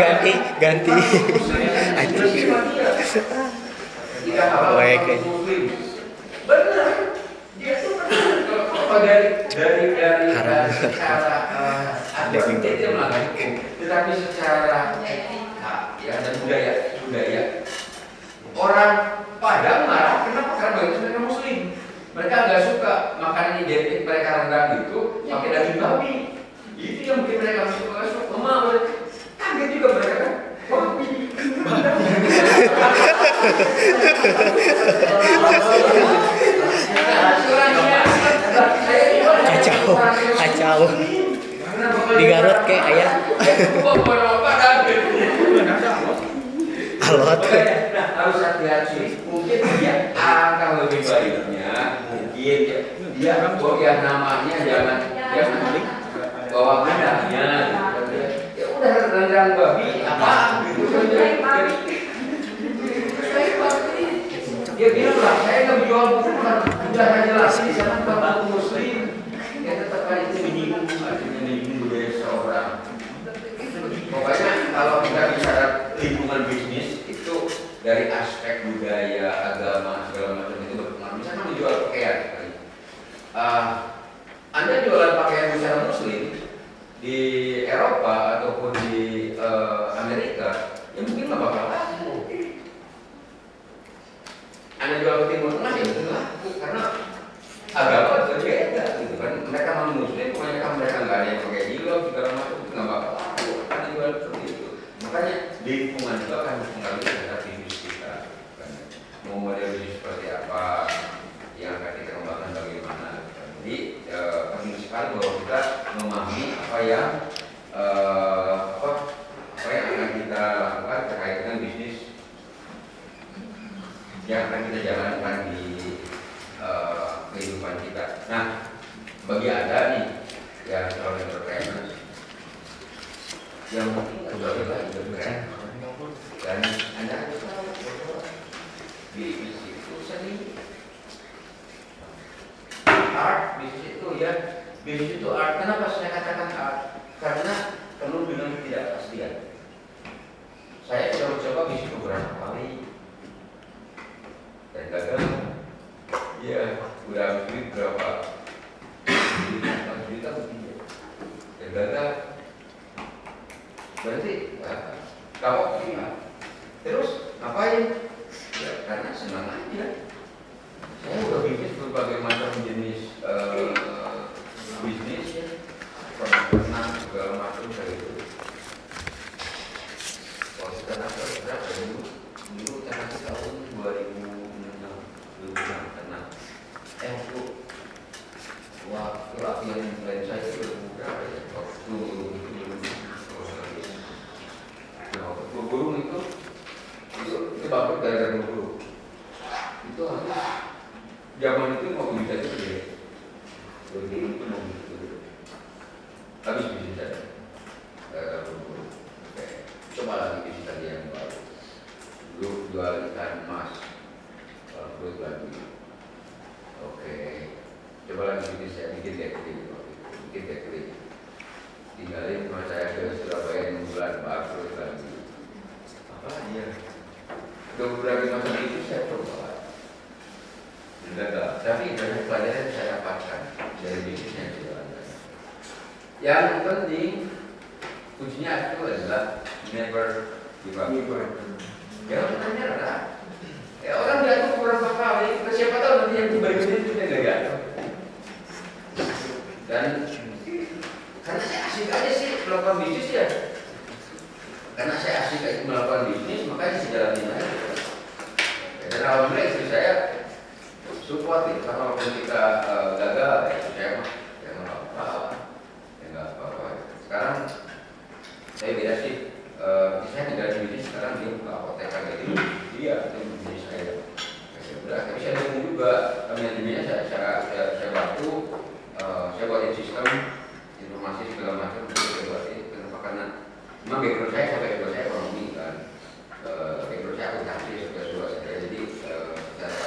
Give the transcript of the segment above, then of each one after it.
ganti ganti. Halal Baik, muslim. Benar. Dia apa dari dari dari secara uh, dia hukum, tetapi secara etika ya dan budaya budaya orang Padang marah kenapa karena bagi mereka muslim mereka nggak suka makanan identik mereka rendang itu pakai daging babi itu yang bikin mereka nggak suka nggak suka Mama, kaget juga mereka kan babi Kacau, kacau. Di Garut kayak ayah. Alot. Nah, harus hati-hati. Mungkin dia akan lebih baiknya, mungkin dia, ya namanya jangan jangan bawa adanya. Ya udah rendang babi apa gitu dia bilang lah saya nggak menjual buku kan udah jelas di sana bapak muslim. Ya tetap aja. Itu menyinggung artinya menyinggung budaya seorang pokoknya kalau kita bicara lingkungan bisnis itu dari aspek budaya agama segala macam itu berpengaruh. Misalnya menjual pakaian uh, anda jualan pakaian secara muslim di Eropa ataupun di uh, Amerika ya mungkin nggak bakal laku anda jual ke Timur Tengah ya mungkin laku karena agama berbeda gitu kan mereka non muslim pokoknya kan mereka nggak ada yang pakai jilbab segala macam itu nggak bakal laku. Karena jual seperti itu. Makanya lingkungan juga akan mempengaruhi terhadap bisnis kita. Mau model bisnis seperti apa yang akan kita kembangkan bagaimana. Jadi eh, penting sekali bahwa kita memahami apa yang eh, apa apa yang akan kita lakukan terkait dengan bisnis yang akan kita jalankan di uh, kehidupan kita. Nah, bagi anda nih yang calon entrepreneur yang mungkin nggak tahu lagi bergerak ya saya art karena penuh dan gagal ya udah habis duit berapa juta juta begini dan gagal berarti uh, kamu gimana terus ngapain ya karena senang aja saya udah bisnis berbagai macam jenis uh, bisnis ya pernah pernah segala macam dari itu kalau kita dapat berapa dulu dulu karena tahun 2000 belum tenang. Eh waktu waktu latihan influenza itu berapa ya? Waktu itu belum Nah, waktu flu burung itu itu itu bapak gara-gara flu burung. Itu harus itu mau bisa gede. Begini itu mau gitu. Habis saja. Oke. Coba lagi bisnis tadi yang baru. Dulu jual ikan emas perut lagi. Oke, coba lagi bisnis saya bikin catering, bikin catering. Tinggalin rumah saya ke Surabaya bulan bangkrut lagi. Apa dia? Dua bulan macam itu saya coba. Gagal. Tapi dari pelajaran yang saya dapatkan dari bisnis yang saya jalankan. Yang penting kuncinya itu adalah never give up. Ya, pertanyaan adalah Ya orang jatuh beberapa kali, siapa tahu nanti yang berikutnya nggak jatuh. Dan karena saya asik aja sih melakukan bisnis ya. Karena saya asik aja melakukan bisnis, makanya saya jalanin aja. Dan alhamdulillah istri saya support walaupun kita uh, gagal, ya saya mah ya nggak apa-apa, ya nggak apa-apa. Sekarang saya beda sih, uh, saya tinggal di bisnis sekarang dia buka apotekan gitu, dia itu bisnis saya. Ya udah, tapi saya dukung juga manajemennya saya saya saya, saya bantu, uh, saya ekosistem informasi segala macam itu berarti kenapa karena memang background saya sampai background saya ekonomi kan Eh, background saya akuntansi sudah sudah saya jadi eh, secara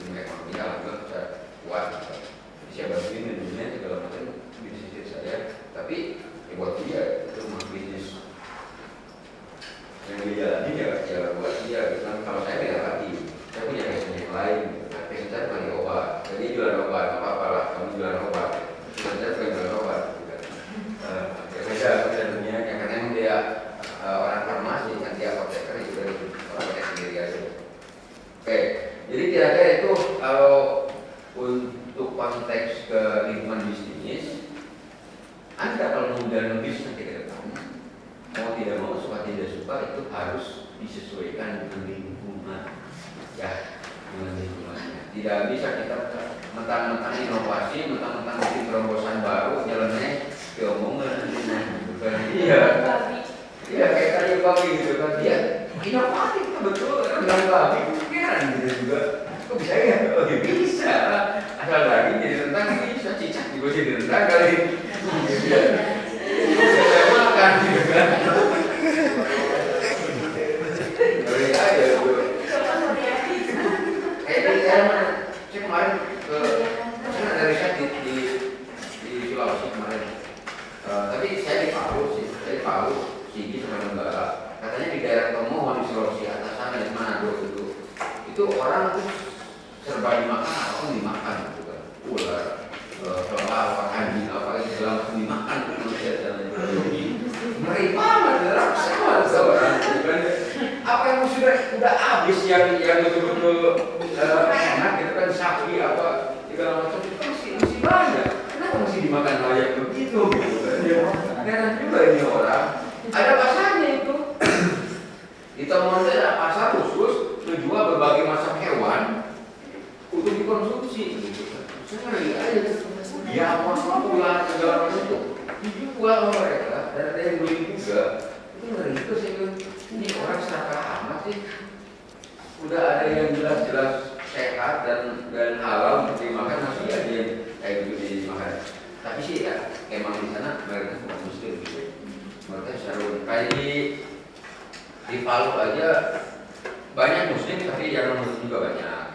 ilmu ekonomi alhamdulillah saya kuat gitu. Jadi saya bantuin manajemen segala macam bisnis saya tapi ya buat dia itu mah bisnis yang dia jalani ya ya buat dia gitu kan kalau saya beda lagi saya punya passion yang lain gitu kan passion saya bukan di obat jadi jualan obat apa apa lah kamu jualan obat passion saya bukan jualan obat gitu kan Eh, ya beda beda dunia yang karena emang dia eh, orang farmasi kan dia apoteker itu dari orang pakai sendiri aja oke jadi kira-kira itu kalau untuk konteks ke lingkungan bisnis anda kalau mau menjalani bisnis nanti ke depan mau tidak mau suka tidak suka itu harus disesuaikan dengan lingkungan ya dengan lingkungannya tidak bisa kita mentang-mentang inovasi mentang-mentang bikin terobosan baru jalannya bukan iya. Iya kayak tadi babi gitu kan dia inovatif betul dengan babi kan gitu juga. Kok bisa ya? Oh ya bisa. Asal lagi jadi rendang bisa cicak juga jadi rendang kali Iya. Saya makan gitu kan Dari aja gue kayak dari saya mana saya kemarin ke saya dari saya di di, di Sulawesi kemarin Eh, tapi saya di Palu Sigi sama Nenggala katanya di daerah Tomohon di Sulawesi atas sana di Manado itu itu orang tuh serba dimakan apa pun dimakan gitu kan? Ular eh, kelelawar apa anjing apa segala macam dimakan manusia dan ngeri banget sama orang gitu kan. Apa yang sudah udah habis yang yang betul-betul eh, enak gitu kan sapi apa segala macam itu masih masih banyak. Kenapa masih dimakan layak begitu gitu kan? Ya heran juga ini orang. Ada pasarnya itu? Di itu ada pasar khusus menjual berbagai macam hewan untuk dikonsumsi gitu. Ngeri aja. Ya ular segala macam itu. Dijual sama mereka dan ada yang beli juga. Itu ngeri itu bilang ini orang serakah amat sih. Udah ada yang jelas-jelas sehat dan dan halal dimakan masih ada yang kayak gitu dimakan. Tapi sih ya emang di sana mereka bukan muslim gitu mereka secara kayak di di Palu aja banyak muslim tapi yang non muslim juga banyak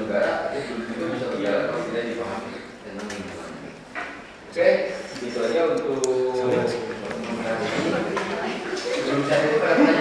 negara itu juga tentu bisa berjalan kalau tidak dipahami tentang lingkungan. Oke, itu aja untuk sebelum saya